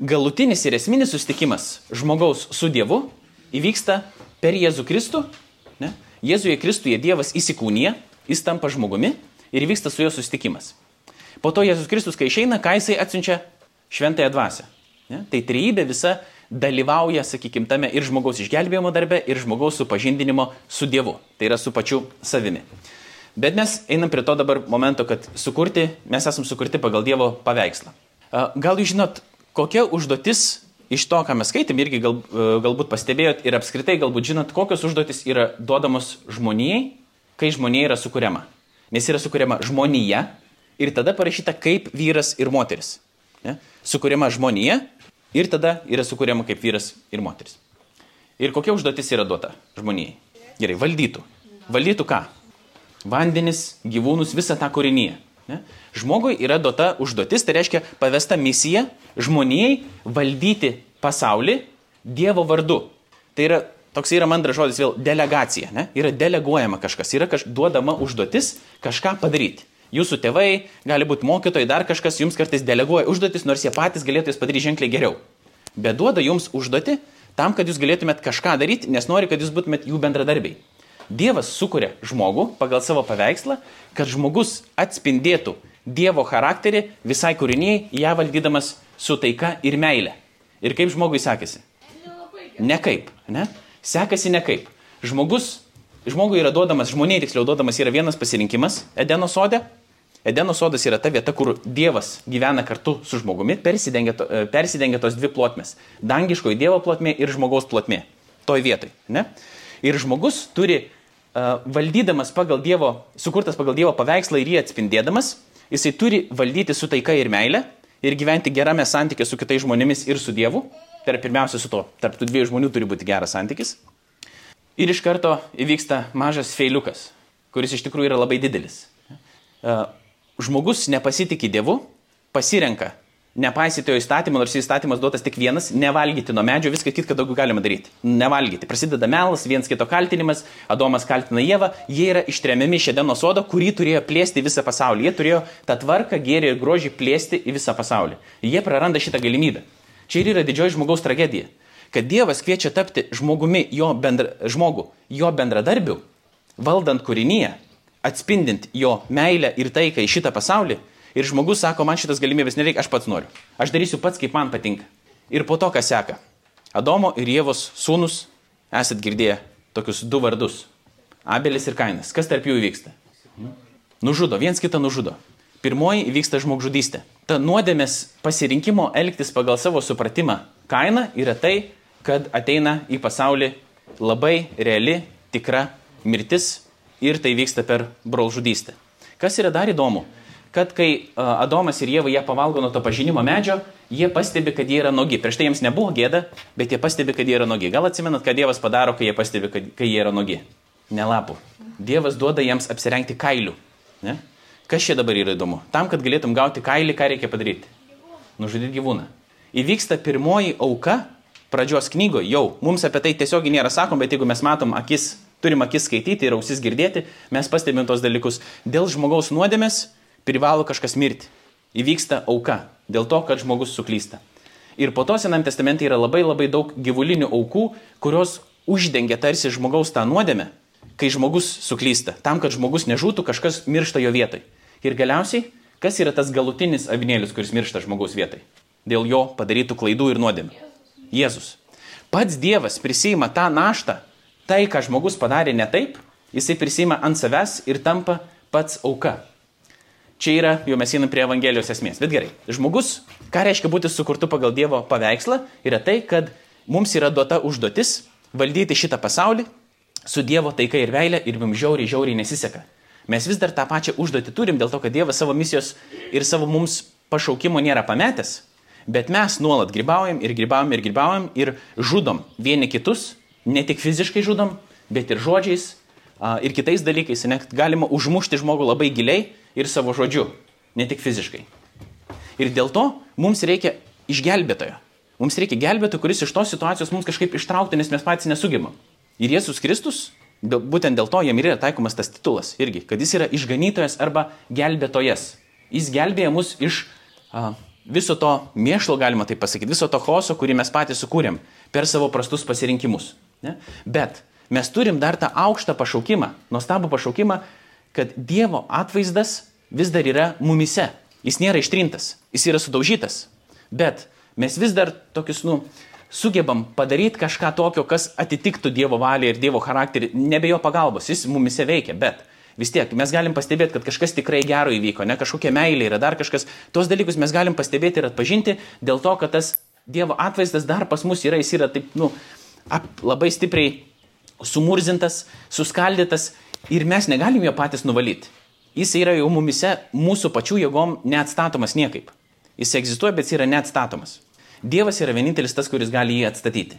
galutinis ir esminis susitikimas žmogaus su Dievu įvyksta per Jėzų Kristų. Ne? Jėzuje Kristuje Dievas įsikūnija jis tampa žmogumi ir vyksta su juo susitikimas. Po to Jėzus Kristus, kai išeina, ką jisai atsiunčia šventąją dvasę. Ne? Tai trejybė visa dalyvauja, sakykime, tame ir žmogaus išgelbėjimo darbe, ir žmogaus supažindinimo su Dievu. Tai yra su pačiu savimi. Bet mes einam prie to dabar momento, kad sukurti, mes esame sukurti pagal Dievo paveikslą. Gal jūs žinot, kokia užduotis iš to, ką mes skaitėm, irgi gal, e, galbūt pastebėjot ir apskritai galbūt žinot, kokios užduotis yra duodamos žmonijai, kai žmonija yra sukūriama. Nes yra sukūriama žmonija ir tada parašyta kaip vyras ir moteris. Ne? Sukūriama žmonija ir tada yra sukūriama kaip vyras ir moteris. Ir kokia užduotis yra duota žmonijai? Gerai, valdytų. Valdytų ką? Vandenis, gyvūnus, visą tą kūrinyje. Ne? Žmogui yra duota užduotis, tai reiškia pavesta misija žmonijai valdyti pasaulį Dievo vardu. Tai yra toks yra mandras žodis vėl delegacija. Ne? Yra deleguojama kažkas, yra kaž, duodama užduotis kažką padaryti. Jūsų tėvai, gali būti mokytojai, dar kažkas jums kartais deleguoja užduotis, nors jie patys galėtų jas padaryti ženkliai geriau. Bet duoda jums užduoti tam, kad jūs galėtumėt kažką daryti, nes nori, kad jūs būtumėt jų bendradarbiai. Dievas sukuria žmogų pagal savo paveikslą, kad žmogus atspindėtų Dievo charakterį visai kūriniai, ją valdydamas su taika ir meile. Ir kaip žmogui sekėsi? Nelabai gerai. Nekaip, ne? Sekasi nekaip. Žmogus, žmogui yra duodamas, žmonėje tiksliau duodamas yra vienas pasirinkimas Edeno sode. Edeno sodas yra ta vieta, kur Dievas gyvena kartu su žmogumi, persidengia, to, e, persidengia tos dvi plotmės - dangiškoji Dievo plotmė ir žmogaus plotmė. Toj vietoj, ne? Ir žmogus turi, uh, valdydamas pagal Dievo, sukurtas pagal Dievo paveikslą ir jį atspindėdamas, jisai turi valdyti su taika ir meile ir gyventi gerame santykė su kitais žmonėmis ir su Dievu. Tai yra pirmiausia su to, tarp tų dviejų žmonių turi būti geras santykis. Ir iš karto įvyksta mažas feiliukas, kuris iš tikrųjų yra labai didelis. E, Žmogus nepasitikė Dievu, pasirenka nepaisyti jo įstatymą, nors įstatymas duotas tik vienas, nevalgyti nuo medžio, viską kitką daugiau galima daryti. Nevalgyti. Prasideda melas, viens kito kaltinimas, Adomas kaltina Jėvą, jie yra ištremiami iš Edeno sodo, kurį turėjo plėsti visą pasaulį. Jie turėjo tą tvarką, gėrį ir grožį plėsti į visą pasaulį. Jie praranda šitą galimybę. Čia ir yra didžioji žmogaus tragedija. Kad Dievas kviečia tapti žmogumi, jo bendra, žmogu, jo bendradarbiu, valdant kūrinyje, atspindint jo meilę ir taiką į šitą pasaulį. Ir žmogus sako, man šitas galimybės nereikia, aš pats noriu. Aš darysiu pats, kaip man patinka. Ir po to, kas seka. Adomo ir Jėvos sūnus, esat girdėję tokius du vardus. Abelis ir Kainas. Kas tarp jų įvyksta? Nužudo, viens kitą nužudo. Pirmoji įvyksta žmogžudystė. Ta nuodėmės pasirinkimo elgtis pagal savo supratimą kaina yra tai, kad ateina į pasaulį labai reali, tikra mirtis ir tai vyksta per brolžudystę. Kas yra dar įdomu? Kad kai Adomas ir Jėva jie pavalgo nuo to pažinimo medžio, jie pastebi, kad jie yra nogi. Prieš tai jiems nebuvo gėda, bet jie pastebi, kad jie yra nogi. Gal atsimenat, ką Dievas padaro, kai jie pastebi, kad kai jie yra nogi? Nelapų. Dievas duoda jiems apsirengti kailių. Ne? Kas čia dabar yra įdomu? Tam, kad galėtum gauti kailį, ką reikia padaryti? Nužudyti gyvūną. Įvyksta pirmoji auka pradžios knygoje, jau mums apie tai tiesiog nėra sakom, bet jeigu mes matom akis, turim akis skaityti ir ausis girdėti, mes pastebim tos dalykus. Dėl žmogaus nuodėmės privalo kažkas mirti. Įvyksta auka dėl to, kad žmogus suklysta. Ir po to Sename testamente yra labai labai daug gyvulinių aukų, kurios uždengia tarsi žmogaus tą nuodėmę, kai žmogus suklysta. Tam, kad žmogus nežūtų, kažkas miršta jo vietoj. Ir galiausiai, kas yra tas galutinis avinėlis, kuris miršta žmogaus vietoj? Dėl jo padarytų klaidų ir nuodėmė. Jėzus. Pats Dievas prisima tą naštą, tai, ką žmogus padarė ne taip, jisai prisima ant savęs ir tampa pats auka. Čia yra, jau mes einam prie Evangelijos esmės. Bet gerai, žmogus, ką reiškia būti sukurtu pagal Dievo paveikslą, yra tai, kad mums yra duota užduotis valdyti šitą pasaulį su Dievo taika ir meilė ir mums žiauriai, žiauriai nesiseka. Mes vis dar tą pačią užduotį turim dėl to, kad Dievas savo misijos ir savo mums pašaukimo nėra pametęs, bet mes nuolat grybaujam ir grybaujam ir grybaujam ir žudom vieni kitus, ne tik fiziškai žudom, bet ir žodžiais ir kitais dalykais. Net galima užmušti žmogų labai giliai ir savo žodžiu, ne tik fiziškai. Ir dėl to mums reikia išgelbėtojo. Mums reikia gelbėtojo, kuris iš tos situacijos mums kažkaip ištraukti, nes mes patys nesugebam. Ir Jėzus Kristus, dėl- būtent dėl to jam yra taikomas tas titulas irgi, kad jis yra išganytojas arba gelbėtojas. Jis gelbėja mus iš a, viso to mėšlo, galima taip pasakyti, viso to chaoso, kurį mes patys sukūrėm per savo prastus pasirinkimus. Ne? Bet mes turim dar tą aukštą pašaukimą, nuostabų pašaukimą, kad Dievo atvaizdas vis dar yra mumise. Jis nėra ištrintas, jis yra sudaužytas. Bet mes vis dar tokius, nu, sugebam padaryti kažką tokio, kas atitiktų Dievo valią ir Dievo charakterį, nebe jo pagalbos, jis mumise veikia, bet vis tiek mes galim pastebėti, kad kažkas tikrai gero įvyko, ne kažkokia meilė yra, dar kažkas, tuos dalykus mes galim pastebėti ir atpažinti dėl to, kad tas Dievo atvaizdas dar pas mus yra, jis yra taip, nu, ap, labai stipriai sumurzintas, suskaldytas ir mes negalim jo patys nuvalyti. Jis yra jau mumise mūsų pačių jėgom neatstatomas niekaip. Jis egzistuoja, bet jis yra neatstatomas. Dievas yra vienintelis tas, kuris gali jį atstatyti.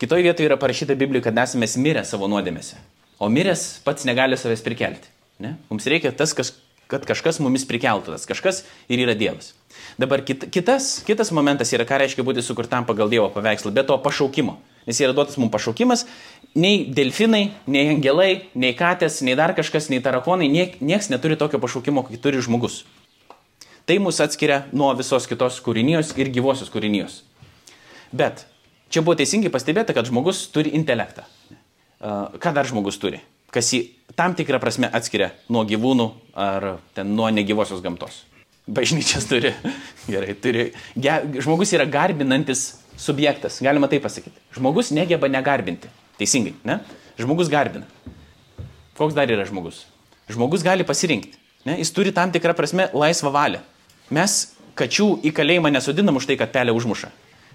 Kitoje vietoje yra parašyta Biblijoje, kad esame mirę savo nuodėmėse. O miręs pats negali savęs prikelti. Ne? Mums reikia tas, kas, kad kažkas mumis prikeltų, tas kažkas ir yra Dievas. Dabar kit, kitas, kitas momentas yra, ką reiškia būti sukurtam pagal Dievo paveikslą, be to pašaukimo. Nes yra duotas mums pašaukimas, nei delfinai, nei angelai, nei katės, nei dar kažkas, nei tarakonai, nie, nieks neturi tokio pašaukimo, kaip turi žmogus. Tai mus atskiria nuo visos kitos kūrinijos ir gyvosios kūrinijos. Bet čia buvo teisingai pastebėta, kad žmogus turi intelektą. Ką dar žmogus turi? Kas jį tam tikrą prasme atskiria nuo gyvūnų ar nuo negyvosios gamtos. Bažnyčias turi, gerai, turi, ge, žmogus yra garbinantis subjektas, galima taip pasakyti. Žmogus negeba negarbinti. Teisingai, ne? Žmogus garbina. Koks dar yra žmogus? Žmogus gali pasirinkti. Ne? Jis turi tam tikrą prasme laisvą valią. Mes kačių į kalėjimą nesodinam už tai, kad pelė užmuša.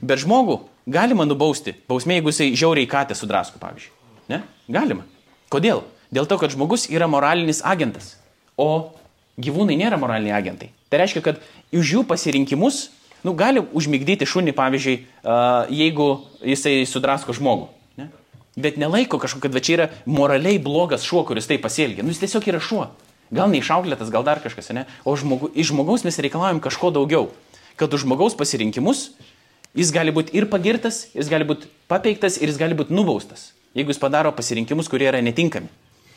Bet žmogų galima nubausti. Bausmė, jeigu jisai žiauriai katę sudrasko, pavyzdžiui. Ne? Galima. Kodėl? Dėl to, kad žmogus yra moralinis agentas. O gyvūnai nėra moraliniai agentai. Tai reiškia, kad už jų pasirinkimus nu, gali užmigdyti šunį, pavyzdžiui, jeigu jisai sudrasko žmogų. Ne? Bet nelaiko kažkokio, kad va čia yra moraliai blogas šuo, kuris tai pasielgia. Nu, jis tiesiog yra šuo. Gal neišauklėtas, gal dar kažkas, ne? O žmogu, iš žmogaus mes reikalaujam kažko daugiau. Kad už žmogaus pasirinkimus jis gali būti ir pagirtas, jis gali būti papeiktas ir jis gali būti nubaustas, jeigu jis padaro pasirinkimus, kurie yra netinkami.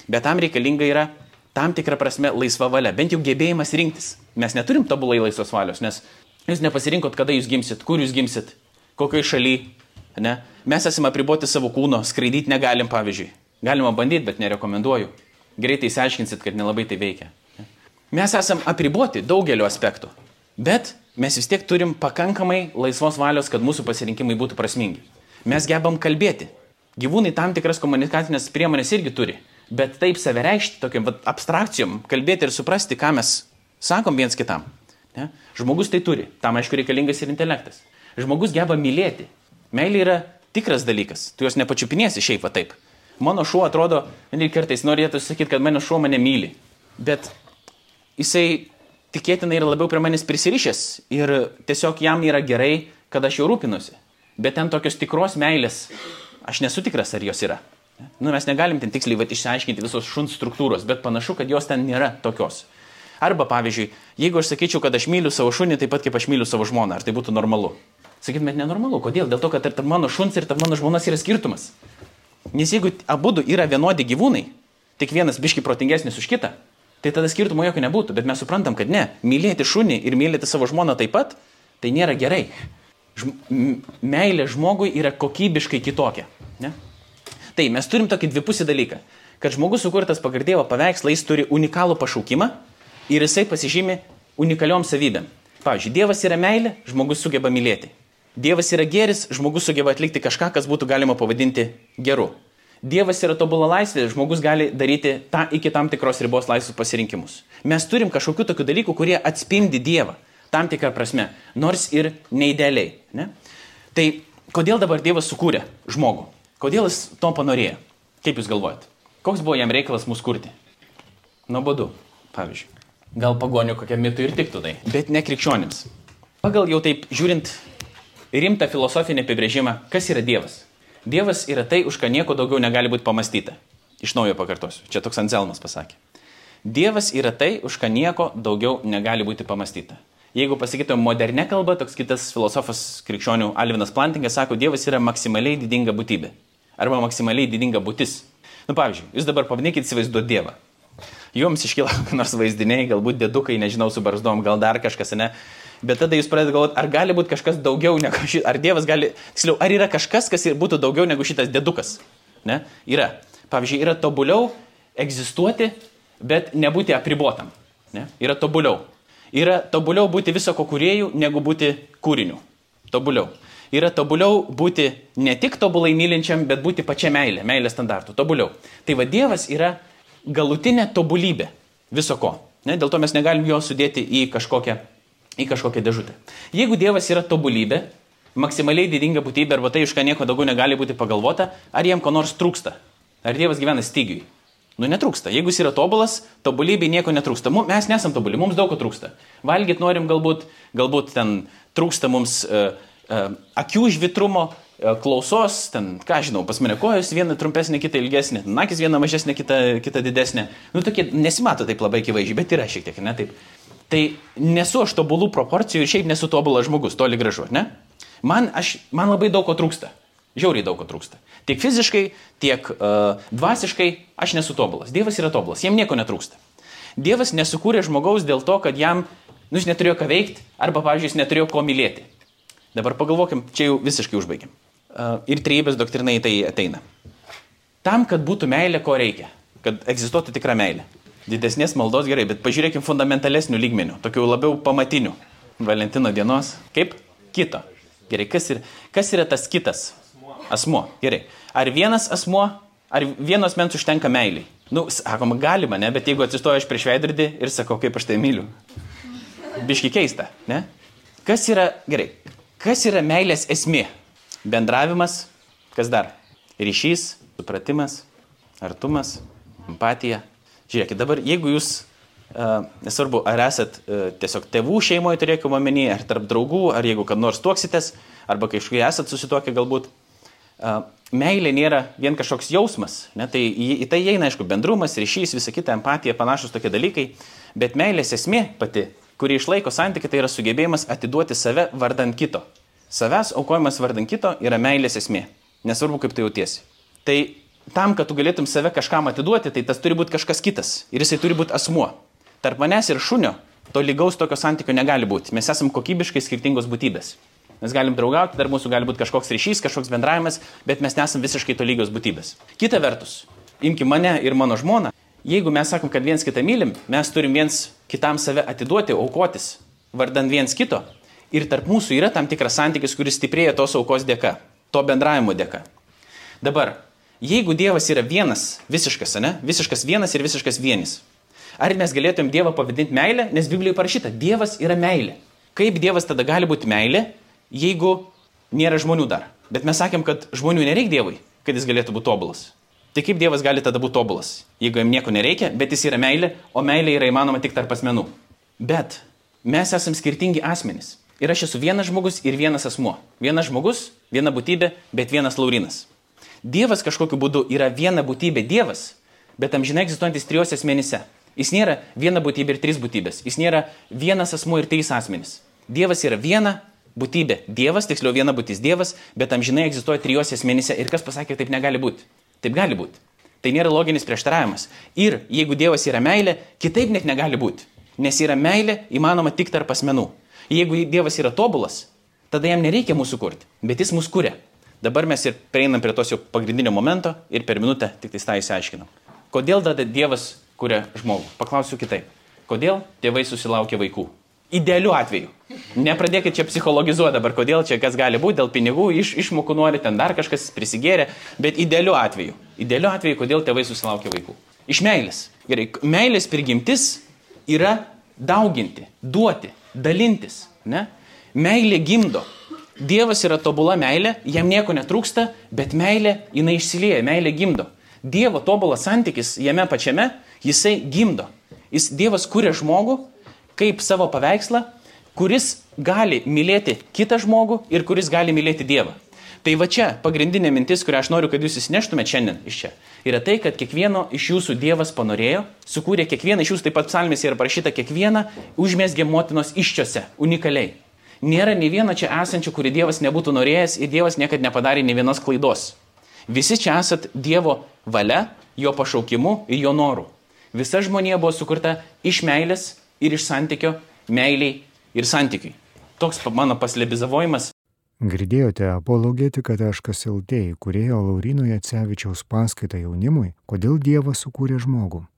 Bet tam reikalinga yra tam tikra prasme laisva valia, bent jau gebėjimas rinktis. Mes neturim tobulai laisvos valios, nes Jūs nepasirinkot, kada jūs gimsit, kur jūs gimsit, kokioje šalyje. Mes esame apriboti savo kūno, skraidyti negalim, pavyzdžiui. Galima bandyti, bet nerekomenduoju. Greitai išsiaiškinsit, kad nelabai tai veikia. Mes esame apriboti daugeliu aspektų, bet mes vis tiek turim pakankamai laisvos valios, kad mūsų pasirinkimai būtų prasmingi. Mes gebam kalbėti. Gyvūnai tam tikras komunikacinės priemonės irgi turi, bet taip save reikšti, tokiam abstrakcijom, kalbėti ir suprasti, ką mes sakom viens kitam. Ne? Žmogus tai turi, tam aišku reikalingas ir intelektas. Žmogus geba mylėti. Meilė yra tikras dalykas, tu jos nepačiupinėsi šiaip va taip. Mano šuo atrodo, ir kartais norėtų sakyti, kad mano šuo mane myli, bet jisai tikėtinai yra labiau prie manęs prisirišęs ir tiesiog jam yra gerai, kad aš jau rūpinuosi. Bet ten tokios tikros meilės, aš nesu tikras, ar jos yra. Nu, mes negalim ten tiksliai va, išsiaiškinti visos šuns struktūros, bet panašu, kad jos ten nėra tokios. Arba, pavyzdžiui, jeigu aš sakyčiau, kad aš myliu savo šunį taip pat, kaip aš myliu savo žmoną, ar tai būtų normalu? Sakytumėt, nenormalu. Kodėl? Dėl to, kad tarp mano šuns ir tarp mano žmonos yra skirtumas. Nes jeigu abu yra vienodi gyvūnai, tik vienas biški protingesnis už kitą, tai tada skirtumo jokio nebūtų. Bet mes suprantam, kad ne, mylėti šunį ir mylėti savo žmoną taip pat, tai nėra gerai. Žm meilė žmogui yra kokybiškai kitokia. Ne? Tai mes turim tokį dvipusį dalyką, kad žmogus sukurtas pagal Dievo paveikslą, jis turi unikalų pašaukimą ir jisai pasižymi unikaliom savybėm. Pavyzdžiui, Dievas yra meilė, žmogus sugeba mylėti. Dievas yra geris, žmogus sugeba atlikti kažką, kas būtų galima pavadinti geru. Dievas yra tobula laisvė, žmogus gali daryti tą iki tam tikros ribos laisvus pasirinkimus. Mes turim kažkokių tokių dalykų, kurie atspindi Dievą tam tikrą prasme, nors ir neidealiai. Ne? Tai kodėl dabar Dievas sukūrė žmogų? Kodėl jis to panorėjo? Kaip jūs galvojat? Koks buvo jam reikalas mus kurti? Nuobodu, pavyzdžiui. Gal pagonių kokiam mitui ir tiktų tai, bet ne krikščionims. Pagal jau taip žiūrint rimtą filosofinį apibrėžimą, kas yra Dievas? Dievas yra tai, už ką nieko daugiau negali būti pamastyta. Iš naujo pakartosiu. Čia toks Anselmas pasakė. Dievas yra tai, už ką nieko daugiau negali būti pamastyta. Jeigu pasakytume modernę kalbą, toks kitas filosofas krikščionių Alvinas Plantingas sako, Dievas yra maksimaliai didinga būtybė. Arba maksimaliai didinga būtis. Na, nu, pavyzdžiui, jūs dabar pabandykite įsivaizduoti Dievą jums iškyla nors vaizdiniai, galbūt dėdukai, nežinau, su barzdom, gal dar kažkas, ne? Bet tada jūs pradedate galvoti, ar gali būti kažkas daugiau negu šitas, ar Dievas gali, tiksliau, ar yra kažkas, kas būtų daugiau negu šitas dėdukas. Ne? Yra. Pavyzdžiui, yra tobuliau egzistuoti, bet nebūti apribotam. Ne? Yra tobuliau. Yra tobuliau būti viso ko kuriejų, negu būti kūriniu. Tobuliau. yra tobuliau būti ne tik tobulai mylinčiam, bet būti pačia meilė, meilės standartų, tobuliau. Tai va Dievas yra galutinė tobulybė viso ko. Ne? Dėl to mes negalim jo sudėti į kažkokią, į kažkokią dėžutę. Jeigu Dievas yra tobulybė, maksimaliai didinga būtybė arba tai, iš ką nieko daugiau negali būti pagalvota, ar jiem ko nors trūksta. Ar Dievas gyvena stygiui. Nu, netrūksta. Jeigu jis yra tobulas, tobulybei nieko netrūksta. Mes nesam tobuli, mums daug ko trūksta. Valgyt norim galbūt, galbūt ten trūksta mums uh, uh, akių žvitrumo, uh, klausos, ten, ką žinau, pas mane kojos viena trumpesnė, kita ilgesnė, nakis viena mažesnė, kita, kita didesnė. Nu, tokie nesimato taip labai akivaizdžiai, bet yra šiek tiek, ne taip. Tai nesu aš tobulų proporcijų šiaip nesu tobulas žmogus, toli gražu, ne? Man, aš, man labai daug ko trūksta. Žiauriai daug ko trūksta. Tiek fiziškai, tiek uh, dvasiškai aš nesu tobulas. Dievas yra tobulas, jam nieko netrūksta. Dievas nesukūrė žmogaus dėl to, kad jam, nu, jis neturėjo ką veikti, arba, pavyzdžiui, jis neturėjo ko mylėti. Dabar pagalvokim, čia jau visiškai užbaigiam. Uh, ir trejybės doktrina į tai ateina. Tam, kad būtų meilė, ko reikia? Kad egzistuotų tikra meilė. Didesnės maldos gerai, bet pažiūrėkim fundamentalesnių lygmenių, tokių labiau pamatinių. Valentino dienos. Kaip? Kito. Gerai, kas, ir, kas yra tas kitas? Asmuo. Gerai. Ar vienas asmuo, ar vienos mens užtenka meiliai? Nu, sakoma, galima, ne, bet jeigu atsistoju aš prieš veidrodį ir sakau, kaip aš tai myliu. Biški keista, ne? Kas yra, gerai, kas yra meilės esmė? Bendravimas, kas dar? Ryšys, supratimas, artumas, empatija. Žiūrėkit, dabar jeigu jūs, uh, nesvarbu, ar esat uh, tiesiog tėvų šeimoje, turėkime omeny, ar tarp draugų, ar jeigu kad nors tuoksitės, arba kažkai esat susituokę galbūt, uh, meilė nėra vien kažkoks jausmas, ne, tai į, į tai įeina, aišku, bendrumas, ryšys, visa kita, empatija, panašus tokie dalykai, bet meilės esmė pati, kuri išlaiko santykių, tai yra sugebėjimas atiduoti save vardant kito. Savęs aukojimas vardant kito yra meilės esmė. Nesvarbu, kaip tu jautiesi. Tai tam, kad tu galėtum save kažkam atiduoti, tai tas turi būti kažkas kitas. Ir jisai turi būti asmuo. Tarp manęs ir šunio to lygaus tokio santykio negali būti. Mes esame kokybiškai skirtingos būtybės. Mes galim draugauti, dar mūsų gali būti kažkoks ryšys, kažkoks bendravimas, bet mes nesame visiškai tolygios būtybės. Kita vertus, imkim mane ir mano žmoną. Jeigu mes sakom, kad viens kitą mylim, mes turim viens kitam save atiduoti, aukotis, vardant viens kito. Ir tarp mūsų yra tam tikras santykis, kuris stiprėja tos aukos dėka, to bendravimo dėka. Dabar, jeigu Dievas yra vienas, visiškas, ne? Visiškas vienas ir visiškas vienis. Ar mes galėtum Dievą pavadinti meilę, nes Biblijoje parašyta, Dievas yra meilė. Kaip Dievas tada gali būti meilė, jeigu nėra žmonių dar? Bet mes sakėm, kad žmonių nereikia Dievui, kad jis galėtų būti tobulas. Tai kaip Dievas gali tada būti tobulas, jeigu jam nieko nereikia, bet jis yra meilė, o meilė yra įmanoma tik tarp asmenų. Bet mes esame skirtingi asmenys. Ir aš esu vienas žmogus ir vienas asmuo. Vienas žmogus, viena būtybė, bet vienas Laurinas. Dievas kažkokiu būdu yra viena būtybė Dievas, bet amžinai egzistuojantis trijose asmenyse. Jis nėra viena būtybė ir trys būtybės. Jis nėra vienas asmuo ir trys asmenys. Dievas yra viena būtybė. Dievas, tiksliau viena būtis Dievas, bet amžinai egzistuoja trijose asmenyse. Ir kas pasakė, taip negali būti? Taip gali būti. Tai nėra loginis prieštaravimas. Ir jeigu Dievas yra meilė, kitaip net negali būti. Nes yra meilė įmanoma tik tarp asmenų. Jeigu Dievas yra tobulas, tada jam nereikia mūsų kurti, bet jis mūsų kuria. Dabar mes ir prieinam prie tos jau pagrindinio momento ir per minutę tik tai tą įsiaiškinam. Kodėl tada Dievas kuria žmogų? Paklausiu kitaip. Kodėl tėvai susilaukia vaikų? Idealiu atveju. Nepradėkit čia psichologizuoti dabar, kodėl čia kas gali būti, dėl pinigų, iš, išmokų nori, ten dar kažkas prisigėrė, bet idealiu atveju. Idealiu atveju, kodėl tėvai susilaukia vaikų? Iš meilės. Gerai, meilės prigimtis yra dauginti, duoti, dalintis. Ne? Meilė gimdo. Dievas yra tobula meilė, jam nieko netrūksta, bet meilė jinai išsilieja, meilė gimdo. Dievo tobulas santykis jame pačiame, jisai gimdo. Jis, dievas kuria žmogų kaip savo paveikslą, kuris gali mylėti kitą žmogų ir kuris gali mylėti Dievą. Tai va čia pagrindinė mintis, kurią aš noriu, kad jūs įsineštumėte šiandien iš čia, yra tai, kad kiekvieno iš jūsų Dievas panorėjo, sukūrė kiekvieną iš jūsų, taip pat psalmėse yra parašyta, kiekvieną užmėsgė motinos iščiose, unikaliai. Nėra nei vieno čia esančio, kurį Dievas nebūtų norėjęs ir Dievas niekada nepadarė nei vienos klaidos. Visi čia esat Dievo valia, jo pašaukimu ir jo noru. Visa žmonija buvo sukurta iš meilės ir iš santykio, meiliai ir santykiui. Toks mano paslebizavojimas. Girdėjote apologetika.lt, kurėjo Laurino Jacevičiaus paskaitą jaunimui, kodėl Dievas sukūrė žmogų.